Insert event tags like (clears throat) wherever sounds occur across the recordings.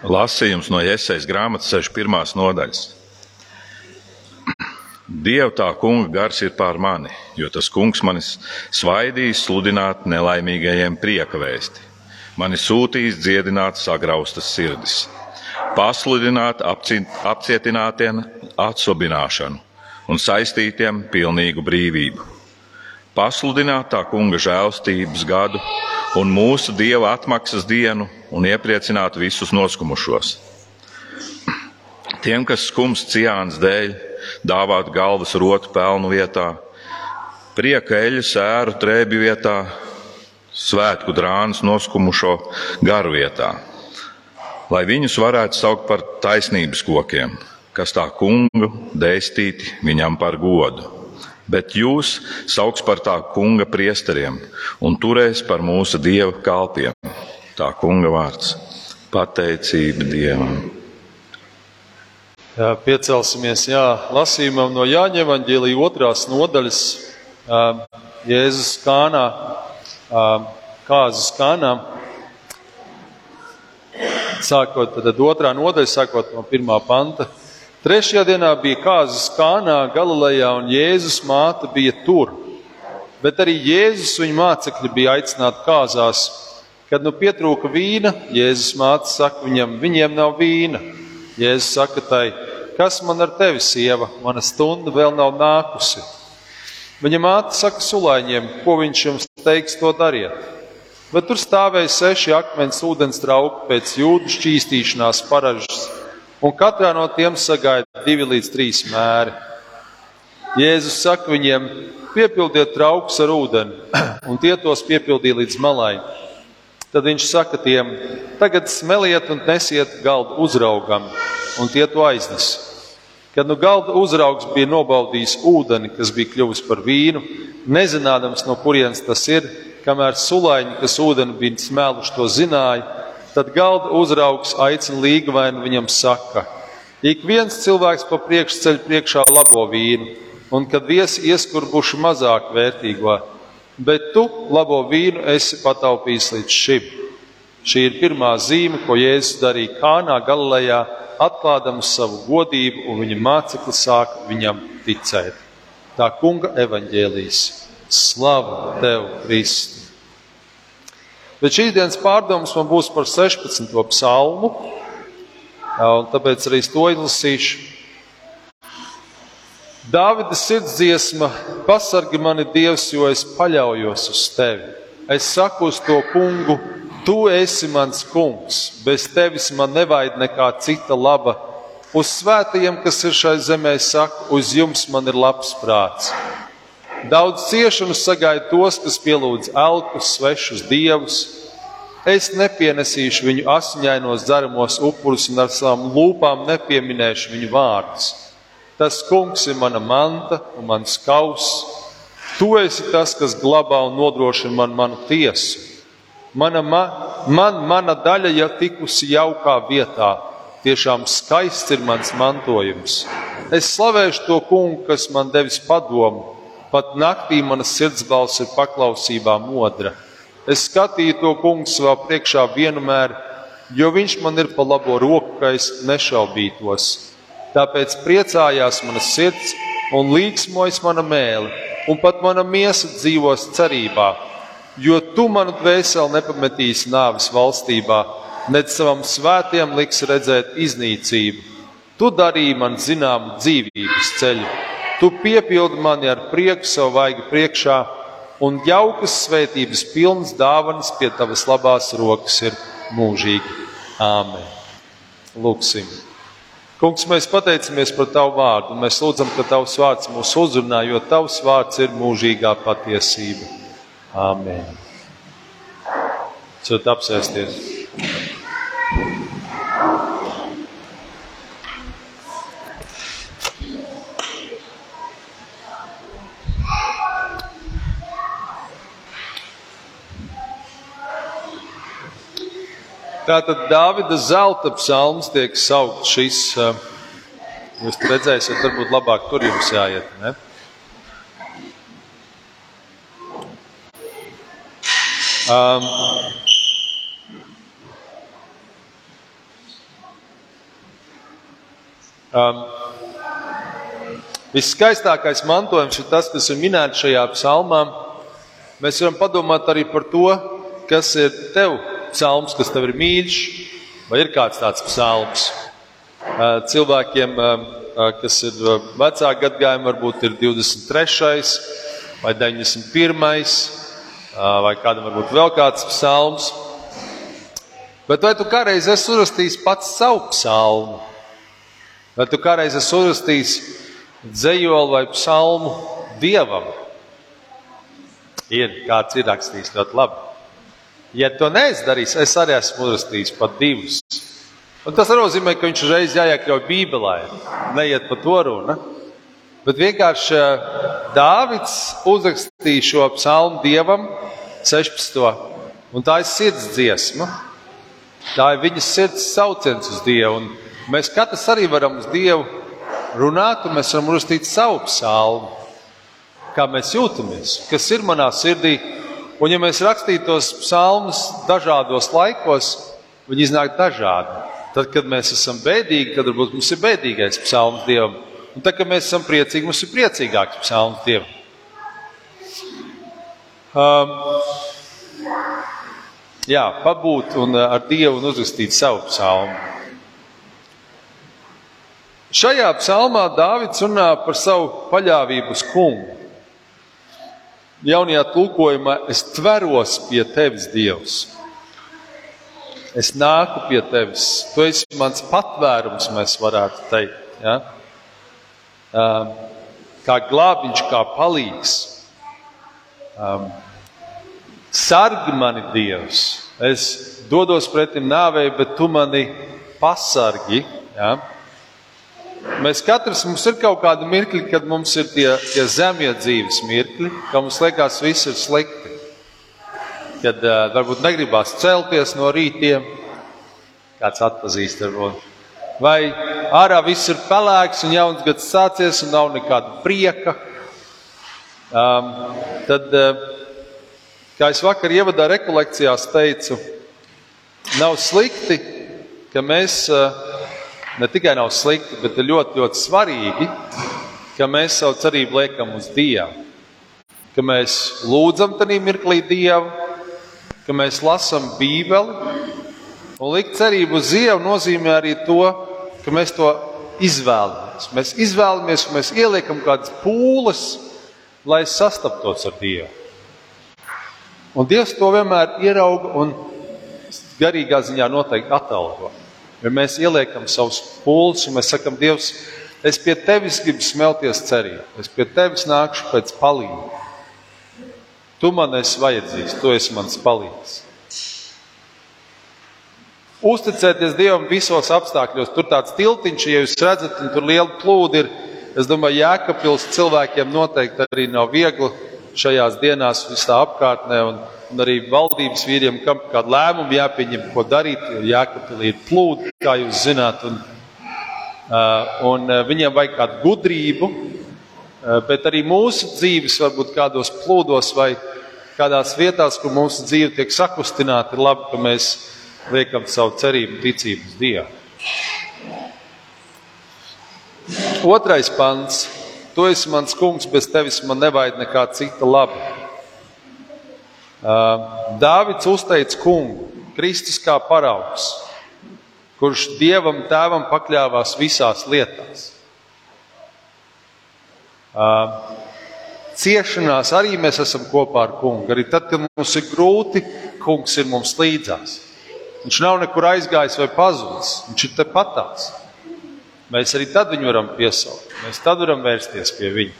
Lasījums no Iesaijas grāmatas 61. nodaļas. Dieva tā kunga gars ir pār mani, jo tas kungs manis svaidīs sludināt nelaimīgajiem prieka vēsti. Mani sūtīs dziedināt sagraustas sirdis, pasludināt apcietinātiem atsobināšanu un saistītiem pilnīgu brīvību, pasludināt tā kunga žēlstības gadu un mūsu dieva atmaksas dienu un iepriecināt visus noskumušos. Tiem, kas skums ciāns dēļ, dāvāt galvas rotu pelnu vietā, prieka eļu sēru trēbju vietā, svētku drānas noskumušo garu vietā, lai viņus varētu saukt par taisnības kokiem, kas tā kungu dēstīti viņam par godu. Bet jūs sauks par tā kunga priesteriem un turēs par mūsu dieva kalpiem. Tā kunga vārds - pateicība dievam. Jā, piecelsimies jā, lasījumam no Jāņa Evanģēlīja otrās nodaļas Jēzus kānā, kāzas kānā. Sākot tad otrā nodaļa, sākot no pirmā panta. Trešajā dienā bija kāzas kānā Galilejā un Jēzus māte bija tur. Bet arī Jēzus viņa mācekļi bija aicināti kāzās. Kad nu pietrūka vīna, Jēzus māte saka viņam, viņiem nav vīna. Jēzus saka tai, kas man ar tevi, sieva, mana stunda vēl nav nākusi. Viņa māte saka sulāņiem, ko viņš jums teiks, to dariet. Bet tur stāvēja seši akmens ūdens trauki pēc jūdu šķīstīšanās paražas, un katrā no tiem sagaida divi līdz trīs mēri. Jēzus saka viņiem, piepildiet traukus ar ūdeni, (clears throat) un tie tos piepildīja līdz malai. Tad viņš saka tiem, tagad smeliet un nesiet galdu uzraugam, un tie to aiznes. Kad nu galda uzraugs bija nobaudījis ūdeni, kas bija kļuvis par vīnu, nezinādams, no kurienes tas ir, kamēr sulaiņi, kas ūdeni bija smēluši, to zināja, tad galda uzraugs aicina līgavainu viņam saka: Ik viens cilvēks pa priekšu ceļ priekšā labo vīnu, un kad viesi ieskurbuši mazāk vērtīgo, bet tu labo vīnu esi pataupījis līdz šim. Šī ir pirmā zīme, ko Jēzus darīja Kānā, Galilejā, atklādams savu godību, un viņa mācekļi sāka viņam ticēt. Tā kunga evaņģēlīs. Slavu tev, Kristi! Bet šīs dienas pārdomas man būs par 16. psalmu, un tāpēc arī to izlasīšu. Dāvida sirdsdziesma, pasargi mani Dievs, jo es paļaujos uz tevi. Es saku uz to kungu, tu esi mans kungs, bez tevis man nevajag nekā cita laba. Uz svētajiem, kas ir šai zemē, saku, uz jums man ir labs prāts. Daudz ciešanu sagaida tos, kas pielūdz elkus, svešus dievus. Es nepienesīšu viņu asiņainos dzeramos upurus un ar savām lūpām nepieminēšu viņu vārdus. Tas kungs ir mana manta un mans kauss. Tu esi tas, kas glabā un nodrošina man manu tiesu. Mana, ma, man, mana daļa jau tikusi jaukā vietā. Tiešām skaists ir mans mantojums. Es slavēšu to kungu, kas man devis padomu. Pat naktī mana sirdsbalss ir paklausībā modra. Es skatīju to kungu savā priekšā vienmēr, jo viņš man ir pa labo roku, ka es nešaubītos. Tāpēc priecājās mana sirds un līksmojas mana mēlē, un pat mana miesa dzīvos cerībā, jo tu manu dvēseli nepametīsi nāves valstībā, nec savam svētiem liks redzēt iznīcību. Tu darīji man zināmu dzīvības ceļu, tu piepildi mani ar prieku savu vaigu priekšā, un jaukas svētības pilnas dāvanas pie tavas labās rokas ir mūžīgi. Āmen! Lūksim! Kungs, mēs pateicamies par Tavu vārdu, un mēs lūdzam, ka Tavs vārds mūs uzrunā, jo Tavs vārds ir mūžīgā patiesība. Āmen. Cot apsēsties. Tātad Dāvida zelta psalms tiek saukt šis. Jūs redzēsiet, varbūt labāk tur jums jāiet. Ne? Um, Um, Viskaistākais mantojums ir tas, kas ir minēts šajā psalmā. Mēs varam padomāt arī par to, kas ir tev psalms, kas tev ir mīļš, vai ir kāds tāds psalms. Cilvēkiem, kas ir vecāki gadījumi, varbūt ir 23. vai 91. vai kādam varbūt vēl kāds psalms. Bet vai tu kādreiz esi uzrakstījis pats savu psalmu? Vai tu kādreiz esi uzrakstījis dzējoli vai psalmu dievam? Ir kāds ir rakstījis ļoti labi. Ja to neizdarīs, es arī esmu uzrakstījis pat divus. Un tas nozīmē, ka viņš uzreiz jāiekļauj Bībelē, neiet pa to runu. Bet vienkārši eh, Dāvids uzrakstīja šo psalmu dievam 16. Un tā ir sirds dziesma. Tā ir viņas sirds sauciens uz Dievu. Un mēs katrs arī varam uz Dievu runāt, un mēs varam uzrakstīt savu psalmu, kā mēs jūtamies, kas ir manā sirdī. Un, ja mēs rakstītu tos psalmus dažādos laikos, viņi iznāk dažādi. Tad, kad mēs esam bēdīgi, tad varbūt mums ir bēdīgais psalms Dievam. Un tad, kad mēs esam priecīgi, mums ir priecīgāks psalms Dievam. Um, jā, pabūt un uh, ar Dievu un uzrakstīt savu psalmu. Šajā psalmā Dāvids runā par savu paļāvību uz kungu. Jaunajā tulkojumā es tveros pie tevis, Dievs. Es nāku pie tevis. Tu esi mans patvērums, mēs varētu teikt. Ja? Um, kā glābiņš, kā palīgs. Um, sargi mani, Dievs. Es dodos pretim nāvei, bet tu mani pasargi. Ja? Mēs katrs mums ir kaut kādi mirkļi, kad mums ir tie, tie zemie dzīves mirkļi, ka mums liekas, viss ir slikti. Kad uh, varbūt negribās celties no rītiem, kāds atpazīst, varbūt. vai ārā viss ir pelēks un jauns gads sācies un nav nekāda prieka. Um, tad, uh, kā es vakar ievadā rekolekcijās teicu, nav slikti, ka mēs uh, ne tikai nav slikti, bet ir ļoti, ļoti svarīgi, ka mēs savu cerību liekam uz Dievu. Ka mēs lūdzam tajā mirklī Dievu, ka mēs lasām Bībeli. Un likt cerību uz Dievu nozīmē arī to, ka mēs to izvēlamies. Mēs izvēlamies, un mēs ieliekam kādas pūles, lai sastaptos ar Dievu. Un Dievs to vienmēr ierauga un garīgā ziņā noteikti atalgo. Ja mēs ieliekam savus pūles un mēs sakam, Dievs, es pie tevis gribu smelties cerībā, es pie tevis nākšu pēc palīdzību. Tu man esi vajadzīgs, tu esi mans palīgs. Uzticēties Dievam visos apstākļos. Tur tāds tiltiņš, ja jūs redzat, un tur liela plūdi ir. Es domāju, Jēkabpils cilvēkiem noteikti arī nav viegli šajās dienās visā apkārtnē. Un, un arī valdības vīriem, kam kādu lēmumu jāpieņem, ko darīt. Jēkabpilī ir plūdi, kā jūs zināt, un, uh, un viņiem vajag kādu gudrību, uh, bet arī mūsu dzīves varbūt kādos plūdos vai kādās vietās, kur mūsu dzīve tiek sakustināta, ir labi, ka mēs liekam savu cerību ticību uz Dievu. Otrais pants. Tu esi mans kungs, bez tevis man nevajag nekā cita laba. Dāvids uzteica kungu, Kristus kā paraugs, kurš dievam tēvam pakļāvās visās lietās. Ciešanās arī mēs esam kopā ar kungu. Arī tad, kad mums ir grūti, kungs ir mums līdzās. Viņš nav nekur aizgājis vai pazudis. Viņš ir tepatās. Mēs arī tad viņu varam piesaukt. Mēs tad varam vērsties pie viņa.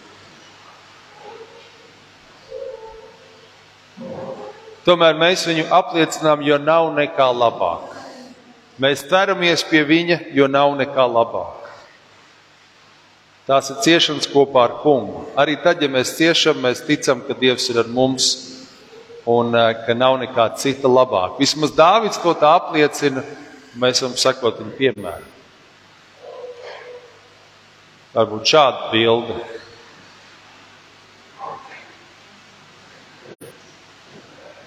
Tomēr mēs viņu apliecinām, jo nav nekā labāk. Mēs tveramies pie viņa, jo nav nekā labāk. Tās ir ciešanas kopā ar kungu. Arī tad, ja mēs ciešam, mēs ticam, ka Dievs ir ar mums un eh, ka nav nekā cita labāka. Vismaz Dāvids to tā apliecina, mēs varam sekot viņa piemēram. Varbūt šāda bilde.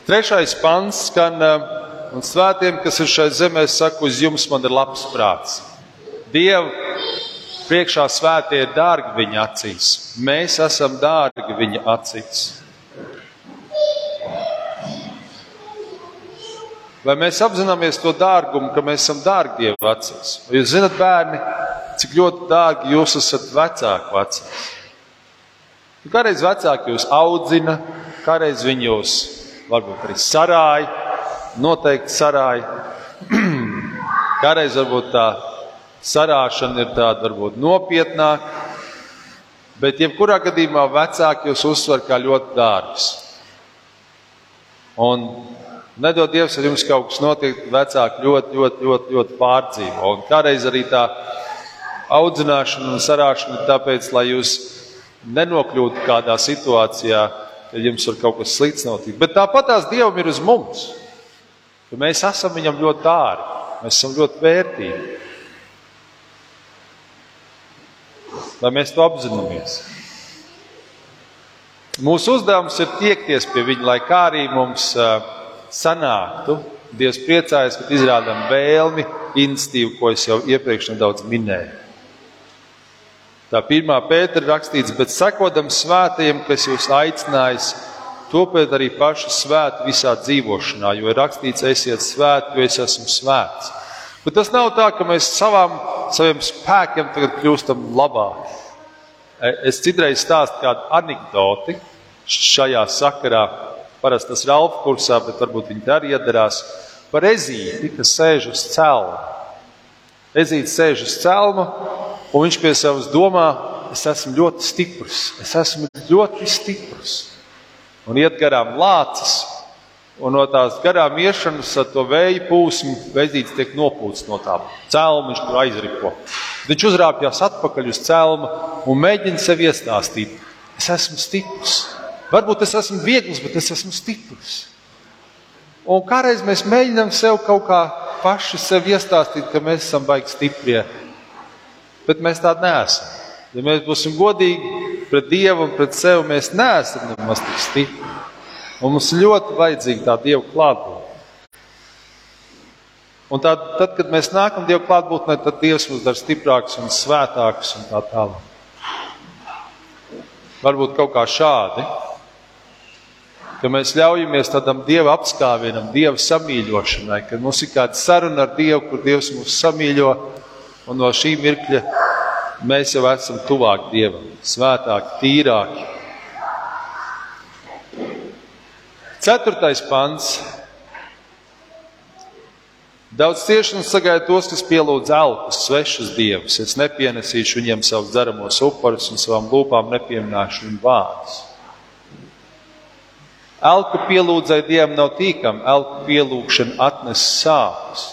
Trešais pants skan, eh, un svētiem, kas ir šai zemē, saka, uz jums man ir labs prāts. Dievu priekšā svētie ir dārgi viņa acīs. Mēs esam dārgi viņa acīs. Vai mēs apzināmies to dārgumu, ka mēs esam dārgi Dieva acīs? Jūs zinat, bērni, cik ļoti dārgi jūs esat vecāku acīs? Kādreiz vecāki jūs audzina, kādreiz viņi jūs varbūt arī sarāja, noteikti sarāja. (clears throat) kādreiz varbūt tā sarāšana ir tāda varbūt nopietnāka, bet jebkurā gadījumā vecāki jūs uzsver kā ļoti dārgus. Un Nedod Dievs, ja jums kaut kas notiek, vecāki ļoti, ļoti, ļoti, ļoti pārdzīvo. Un kādreiz arī tā audzināšana un sarāšana ir tāpēc, lai jūs nenokļūtu kādā situācijā, kad jums var kaut kas slikts notikt. Bet tāpat tās Dievam ir uz mums. ka Mēs esam viņam ļoti dārgi, mēs esam ļoti vērtīgi. Lai mēs to apzināmies. Mūsu uzdevums ir tiekties pie viņa, lai kā arī mums sanāktu. Dievs priecājas, ka izrādām vēlmi, institīvu, ko es jau iepriekš nedaudz minēju. Tā pirmā pēta ir rakstīts, bet sekodam svētajiem, kas jūs aicinājis, topiet arī paši svēti visā dzīvošanā, jo ir rakstīts, esiet svēti, jo es esmu svēts. Bet tas nav tā, ka mēs savām, saviem spēkiem tagad kļūstam labāki. Es citreiz stāstu kādu anekdoti šajā sakarā Parasti tas ir alfa kursā, bet varbūt viņi arī iedarās par ezīti, kas sēž uz celma. Ezīts sēž uz celma, un viņš pie savas domā, es esmu ļoti stiprs, es esmu ļoti stiprs. Un iet garām lācis, un no tās garām iešanas ar to vēju pūsmu veidīts tiek nopūsts no tā celma, viņš tur aizripo. Viņš uzrāpjas atpakaļ uz celma un mēģina sev iestāstīt, es esmu stiprs. Varbūt es esmu viegls, bet es esmu stiprs. Un kādreiz mēs mēģinām sev kaut kā paši sev iestāstīt, ka mēs esam baigi stipri. Bet mēs tādi neesam. Ja mēs būsim godīgi pret Dievu un pret sevi, mēs neesam nemaz tik stipri. Un mums ļoti vajadzīga tā Dieva klātbūtne. Un tā, tad, kad mēs nākam Dieva klātbūtnē, tad Dievs mūs dara stiprākus un svētākus un tā tālāk. Varbūt kaut kā šādi ka mēs ļaujamies tādam dieva apskāvienam, dieva samīļošanai, kad mums ir kāda saruna ar Dievu, kur Dievs mūs samīļo, un no šī mirkļa mēs jau esam tuvāk Dievam, svētāki, tīrāki. Ceturtais pants. Daudz ciešanas sagaida tos, kas pielūdz elpas, svešus dievus. Es nepienesīšu viņiem savus dzeramos upurus un savām lūpām nepieminēšu viņu vārdus. Elku pielūdzai Dievam nav tīkama, elku pielūgšana atnes sāpes.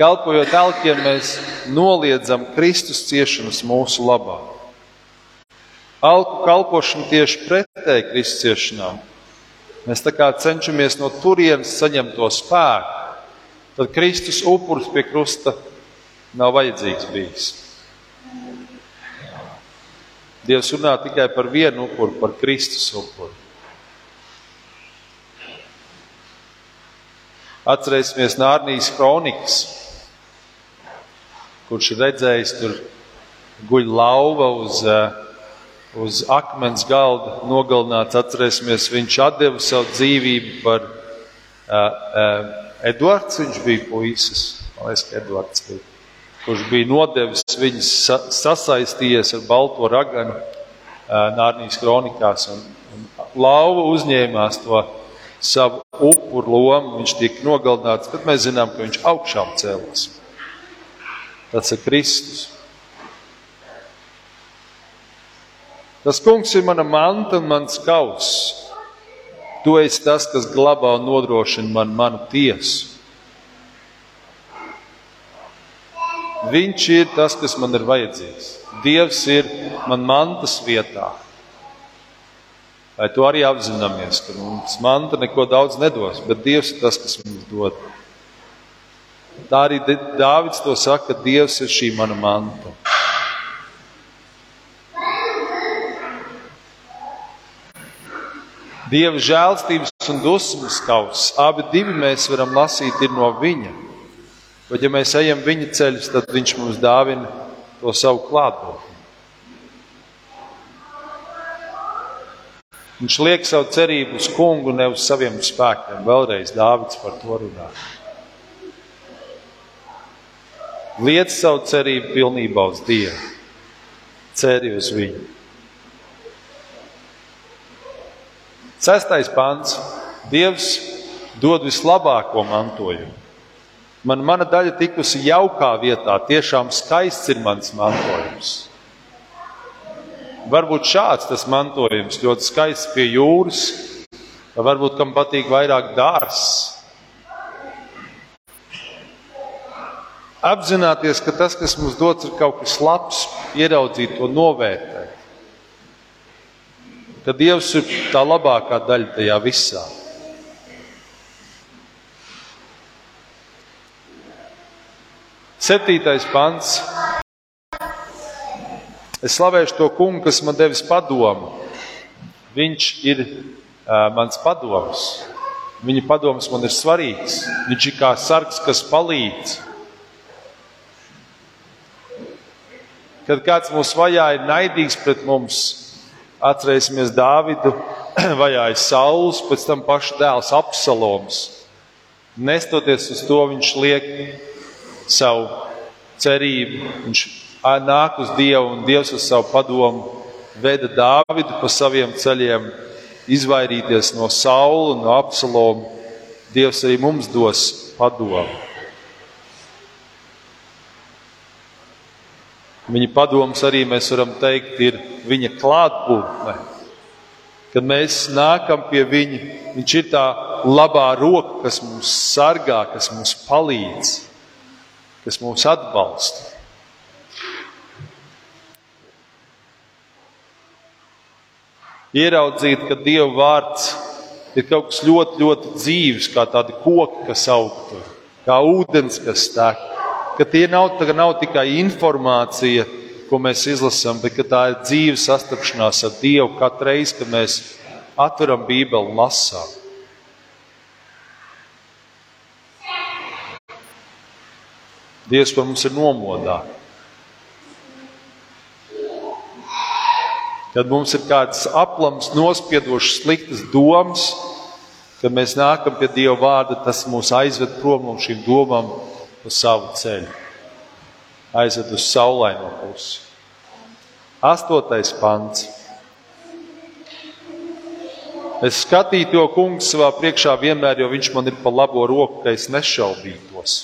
Kalpojot elkiem, mēs noliedzam Kristus ciešanas mūsu labā. Alku kalpošana tieši pretēji Kristus ciešanām. Mēs tā kā cenšamies no turienes saņemt to spēku, tad Kristus upuris pie krusta nav vajadzīgs bijis. Dievs runā tikai par vienu upuru, par Kristus upuru. Atcerēsimies Nārnijas kronikas, kurš redzējis tur guļ lauva uz, eh, uz akmens galda, nogalināts. Atcerēsimies, viņš atdeva savu dzīvību par uh, uh, Edvards, viņš bija puisis, man liekas, ka Edvards bija kurš bija nodevis viņus sasaistījies ar balto raganu Nārnijas kronikās. Un, un lauva uzņēmās to savu upuru lomu, viņš tika nogalināts, bet mēs zinām, ka viņš augšām cēlās. Tas ir Kristus. Tas kungs ir mana manta un mans kauss. Tu esi tas, kas glabā un nodrošina man manu tiesu. Viņš ir tas, kas man ir vajadzīgs. Dievs ir man mantas vietā. Lai to arī apzināmies, ka mums manta neko daudz nedos, bet Dievs ir tas, kas mums dod. Tā arī Dāvids to saka, ka Dievs ir šī mana manta. Dieva žēlstības un dusmas kauss, abi divi mēs varam lasīt, no viņa. Bet, ja mēs ejam viņa ceļus, tad viņš mums dāvina to savu klātbūtni. Viņš liek savu cerību uz kungu, ne uz saviem spēkiem. Vēlreiz Dāvids par to runā. Liec savu cerību pilnībā uz Dievu. Ceri uz viņu. Sestais pants. Dievs dod vislabāko mantojumu. Man mana daļa tikusi jaukā vietā, tiešām skaists ir mans mantojums. Varbūt šāds tas mantojums ļoti skaists pie jūras, varbūt kam patīk vairāk dārsts. Apzināties, ka tas, kas mums dots, ir kaut kas labs, ieraudzīt to, novērtēt. Ka Dievs ir tā labākā daļa tajā visā. Septītais pants Es slavēšu to kungu, kas man devis padomu. Viņš ir uh, mans padoms. Viņa padoms man ir svarīgs. Viņš ir kā sargs, kas palīdz. Kad kāds mūs vajā ir naidīgs pret mums, atcerēsimies Dāvidu, (clears throat) vajāja Sauls, pēc tam paša dēls Apsaloms. Nestoties uz to, viņš liek savu cerību, viņš nāk uz Dievu un Dievs uz savu padomu veda Dāvidu pa saviem ceļiem, izvairīties no Saula un no Absaloma. Dievs arī mums dos padomu. Viņa padoms arī mēs varam teikt, ir viņa klātbūtne. Kad mēs nākam pie viņa, viņš ir tā labā roka, kas mums sargā, kas mums palīdz, kas mūs atbalsta. ieraudzīt, ka Dieva vārds ir kaut kas ļoti, ļoti dzīves, kā tādi koki, kas augtu, kā ūdens, kas tek. Ka tie nav, nav tikai informācija, ko mēs izlasām, bet tā ir dzīve sastapšanās ar Dievu katru reizi, kad mēs atveram Bībeli un lasām. Dievs par mums ir nomodā. Kad mums ir kāds aplams, nospiedošs, sliktas domas, kad mēs nākam pie Dieva vārda, tas mūs aizved prom no šīm domām uz savu ceļu. Aizved uz saulaino pusi. Astotais pants. Es skatīju to kungu savā priekšā vienmēr, jo viņš man ir pa labo roku, ka es nešaubītos.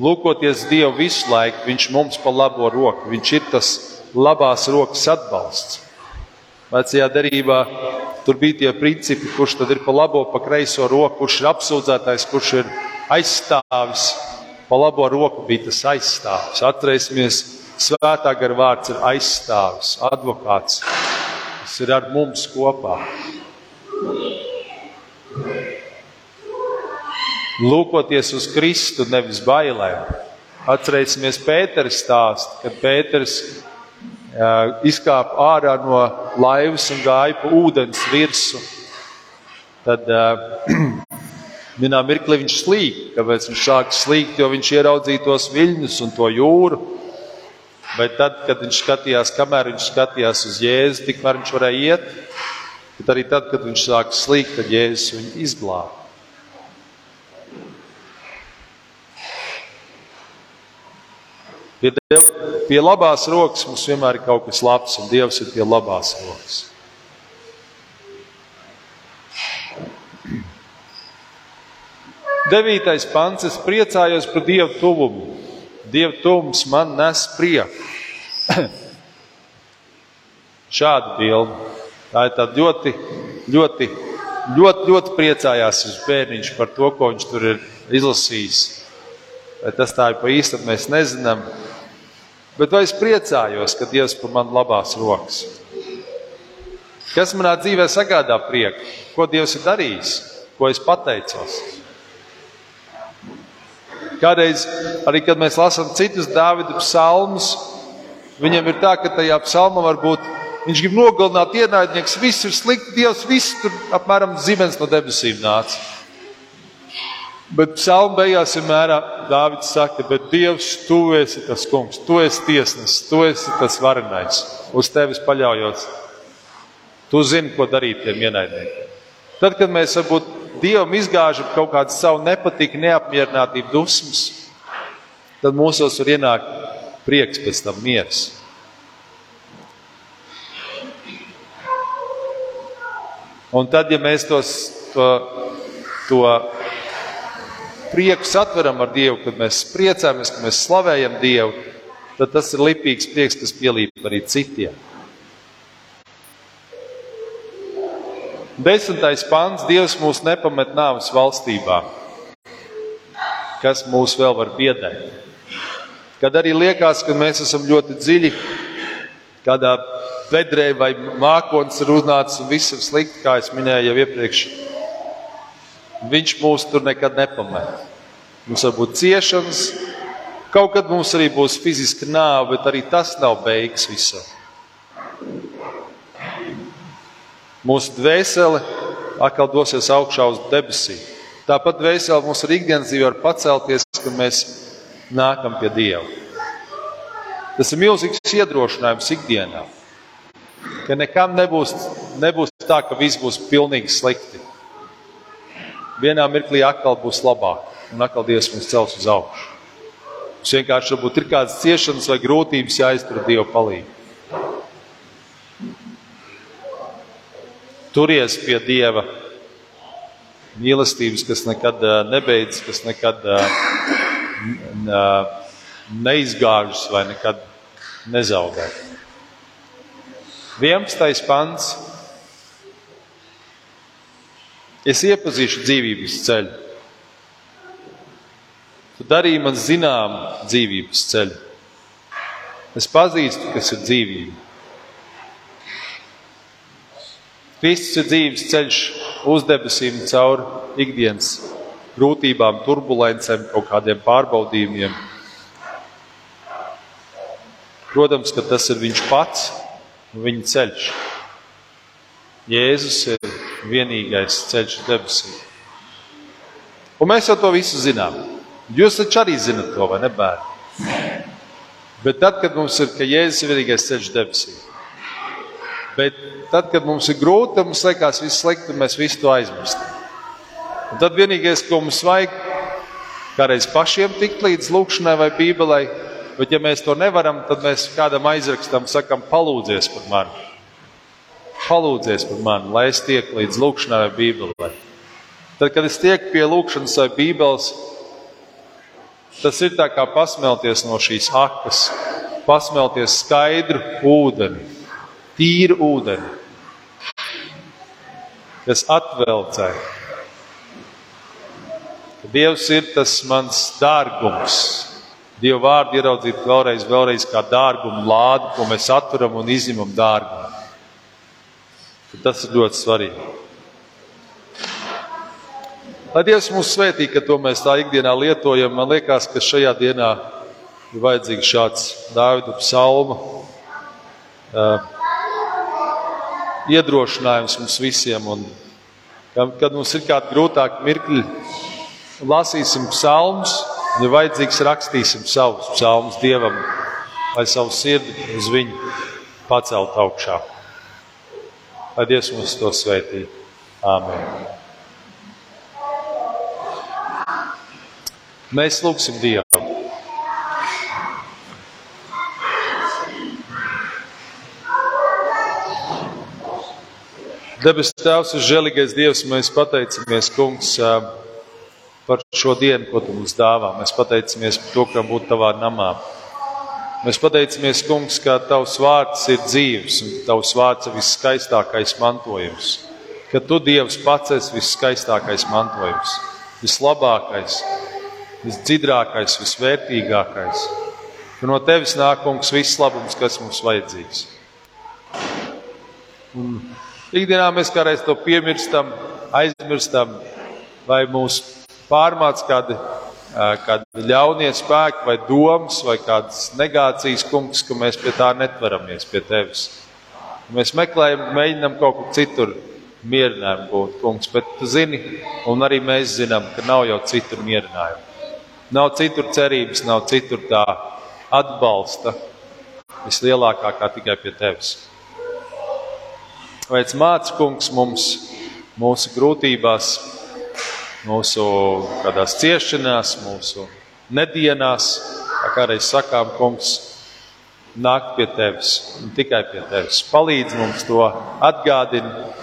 Lūkoties Dievu visu laiku, Viņš mums pa labo roku, Viņš ir tas labās rokas atbalsts. Vecajā derībā tur bija tie principi, kurš tad ir pa labo, pa kreiso roku, kurš ir apsūdzētais, kurš ir aizstāvis. Pa labo roku bija tas aizstāvis. Atcerēsimies, svētā gara vārds ir aizstāvis, advokāts. Tas ir ar mums kopā. lūkoties uz Kristu, nevis bailēm. Atcerēsimies Pēters stāstu, kad Pēters izkāpa ārā no laivas un gāja pa ūdens virsmu. Tad uh, (clears throat) vienā mirklī viņš slīd, kāpēc viņš sāka slīgt, jo viņš ieraudzīja tos viļņus un to jūru. Bet tad, kad viņš skatījās, kamēr viņš skatījās uz Jēzu, tikmēr viņš varēja iet. Bet arī tad, kad viņš sāka slīgt, tad Jēzus viņu izglāba. Pie, Diev, pie labās rokas mums vienmēr ir kaut kas labs, un Dievs ir pie labās rokas. Devītais pants. Es priecājos par Dieva tuvumu. Dieva tuvums man nes prieku. (clears throat) Šāda bilde. Tā ir tāda ļoti, ļoti, ļoti, ļoti priecājās uz bērniņš par to, ko viņš tur ir izlasījis. Vai tas tā ir pa īstam, mēs nezinām. Bet vai es priecājos, ka Dievs par mani labās rokas? Kas manā dzīvē sagādā prieku? Ko Dievs ir darījis? Ko es pateicos? Kādreiz, arī kad mēs lasām citus Dāvida psalmus, viņam ir tā, ka tajā psalmā var būt viņš grib nogalināt ienaidnieks, viss ir slikti, Dievs, viss tur apmēram zibens no debesīm nāca. Bet psalma beigās vienmēr Dārvids saka, bet Dievs, tu esi tas kungs, tu esi tiesnesis, tu esi tas varenais, uz tevis paļaujos. Tu zini, ko darīt tiem ienaidniekiem. Tad, kad mēs varbūt Dievam izgāžam kaut kādu savu nepatiku, neapmierinātību, dusmas, tad mūsos var ienākt prieks, pēc tam miers. Un tad, ja mēs tos, to, to prieku satveram ar Dievu, kad mēs priecājamies, ka mēs slavējam Dievu, tad tas ir lipīgs prieks, kas pielīp arī citiem. Desmitais pants - Dievs mūs nepamet nāves valstībā. Kas mūs vēl var biedēt? Kad arī liekas, ka mēs esam ļoti dziļi kādā vedrē vai mākslinieks ir uznācis un viss ir slikti, kā es minēju jau iepriekš. Viņš mūs tur nekad nepamet. Mums var būt ciešanas, kaut kad mums arī būs fiziska nāve, bet arī tas nav beigas visam. Mūsu dvēsele atkal dosies augšā uz debesīm. Tāpat dvēsele mums ir ikdienas dzīve, var pacelties, kad mēs nākam pie Dieva. Tas ir milzīgs iedrošinājums ikdienā, ka nekam nebūs, nebūs tā, ka viss būs pilnīgi slikti vienā mirklī atkal būs labāk, un atkal Dievs mūs cels uz augšu. Mums vienkārši varbūt ir kādas ciešanas vai grūtības jāiztur Dieva palīdzību. Turies pie Dieva mīlestības, kas nekad nebeidzas, kas nekad neizgāžas vai nekad nezaudē. 11. pants Es iepazīšu dzīvības ceļu. Tu darīji man zinām dzīvības ceļu. Es pazīstu, kas ir dzīvība. Kristus ir dzīves ceļš uz debesīm, caur ikdienas grūtībām, turbulencēm, kaut kādiem pārbaudījumiem. Protams, ka tas ir viņš pats un viņa ceļš. Jēzus ir vienīgais ceļš debesīm. Un mēs jau to visu zinām. Jūs taču arī zinat to, vai ne, bērni? Bet tad, kad mums ir, ka Jēzus ir vienīgais ceļš debesīm, bet tad, kad mums ir grūti, tad mums liekas viss slikti, un mēs visu to aizmirstam. Un tad vienīgais, ko mums vajag, kādreiz pašiem tikt līdz lūkšanai vai bībelei, bet ja mēs to nevaram, tad mēs kādam aizrakstam, sakam, palūdzies par mani palūdzies par mani, lai es tieku līdz lūkšanai vai bībelē. Tad, kad es tieku pie lūkšanas vai bībeles, tas ir tā kā pasmelties no šīs akas, pasmelties skaidru ūdeni, tīru ūdeni, kas atvelcē. Dievs ir tas mans dārgums. Dieva vārdu ieraudzīt vēlreiz, vēlreiz kā dārgumu lādi, ko mēs atveram un izņemam dārgumu. Tas ir ļoti svarīgi. Lai Dievs mūs svētī, ka to mēs tā ikdienā lietojam, man liekas, ka šajā dienā ir vajadzīgs šāds Dāvida psalma uh, iedrošinājums mums visiem. Un, kad mums ir kādi grūtāki mirkļi, lasīsim psalmus, ja vajadzīgs, rakstīsim savus psalmus Dievam, lai savu sirdi uz viņu pacelt augšā. Lai Dievs mums to sveitī. Āmen. Mēs lūgsim Dievu. Debes Tēvs žēlīgais Dievs, mēs pateicamies, Kungs, par šo dienu, ko Tu mums dāvā. Mēs pateicamies par to, ka būtu Tavā namā. Mēs pateicamies, Kungs, ka Tavs vārds ir dzīves un Tavs vārds ir viskaistākais mantojums. Ka Tu, Dievs, pats esi viskaistākais mantojums, vislabākais, visdziļākais, visvērtīgākais. Ka no Tevis nāk, Kungs, viss labums, kas mums vajadzīgs. Un ikdienā mēs kādreiz to piemirstam, aizmirstam, vai mūs pārmāc kādi kādi ļaunie spēki, vai domas, vai kādas negācijas, kungs, ka mēs pie tā netveramies pie tevis. Mēs meklējam, mēģinam kaut kur citur mierinājumu gūt, kungs. Bet tu zini, un arī mēs zinām, ka nav jau citur mierinājumu. Nav citur cerības, nav citur tā atbalsta vislielākā kā tikai pie tevis. Vēc māc, kungs, mums mūsu grūtībās, mūsu kādās ciešanās, mūsu nedienās, kā kādreiz sakām, kungs, nākt pie tevis un tikai pie tevis. Palīdz mums to atgādināt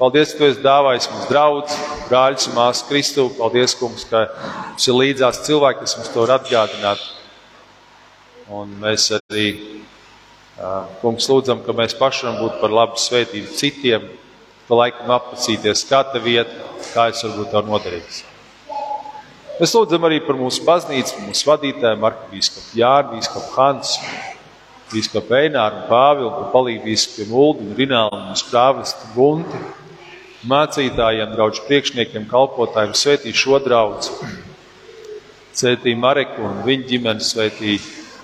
Paldies, ka tu esi dāvājis mums draugus, brāļus un māsas Kristu. Paldies, kungs, ka mums ir līdzās cilvēki, kas mums to var atgādināt. Un mēs arī, kungs, lūdzam, ka mēs paši varam būt par labu svētību citiem, pa laikam apacīties, te vieta, kā es varu būt tev noderīgs. Mēs lūdzam arī par mūsu baznīcu, mūsu vadītājiem, arhibīskapu Jāru, bīskapu Hansu, bīskapu Eināru un Pāvilu, par palīdzību bīskapiem Uldu un Rinālu un mūsu prāvestu Gunti mācītājiem, draugu priekšniekiem, kalpotājiem, svētī šo draugu. Svētī Mareku un viņa ģimeni, svētī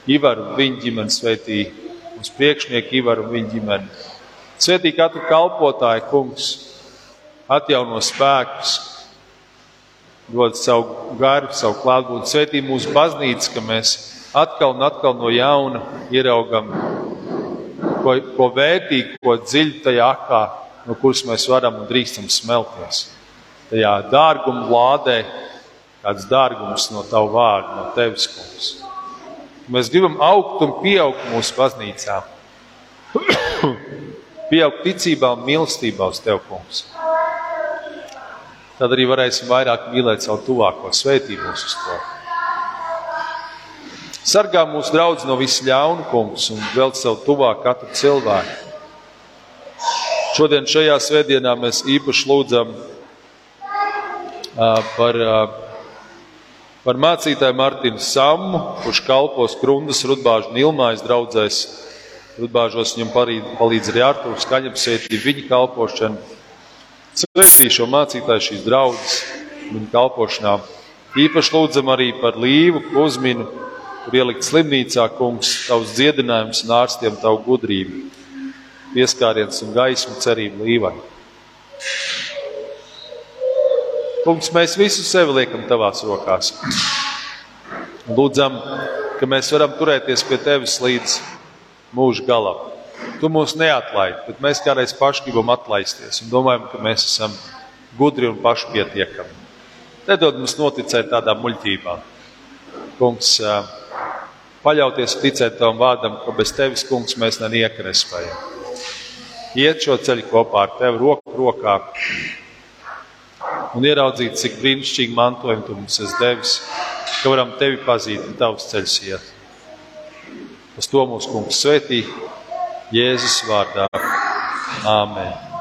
Ivaru un viņa ģimeni, svētī mūsu priekšnieku Ivaru un viņa ģimeni. Svētī katru kalpotāju, kungs, atjauno spēkus, dod savu garu, savu klātbūtni. Svētī mūsu baznīcu, ka mēs atkal un atkal no jauna ieraugam ko, ko vērtīgu, ko dziļi tajā akā no kuras mēs varam un drīkstam smelties. Tajā dārguma lādē, kāds dārgums no tava vārda, no tevis, kungs. Mēs gribam augt un pieaugt mūsu baznīcā. Pieaugt ticībā un mīlestībā uz tevi, kungs. Tad arī varēsim vairāk mīlēt savu tuvāko svētību uz to. Sargā mūsu draugus no visu ļaunu, kungs, un vēl savu tuvāk katru cilvēku. Šodien, šajā svētdienā, mēs īpaši lūdzam par, par mācītāju Martinu Samu, kurš kalpos Krundas Rudbāžu un Ilmājas draudzēs. Rudbāžos viņam palīdz arī Artūrs Kaņeps svētī viņa kalpošanu. Svētī šo mācītāju šīs draudzes viņa kalpošanā. Īpaši lūdzam arī par līvu, uzminu, kur ielikt slimnīcā, kungs, tavs dziedinājums un ārstiem tavu gudrību pieskāriens un gaismu cerību līvai. Kungs, mēs visu sevi liekam tavās rokās. Lūdzam, ka mēs varam turēties pie tevis līdz mūža galam. Tu mūs neatlaidi, bet mēs kādreiz paši gribam atlaisties un domājam, ka mēs esam gudri un pašpietiekami. Nedod mums noticēt tādām muļķībām. Kungs, paļauties un ticēt tavam vārdam, ka bez tevis, kungs, mēs nenieka nespējam iet šo ceļu kopā ar tevi roku rokā un ieraudzīt, cik brīnišķīgi mantojumu tu mums esi devis, ka varam tevi pazīt un tavs ceļš iet. Uz to mūsu kungs svētī Jēzus vārdā. Āmen!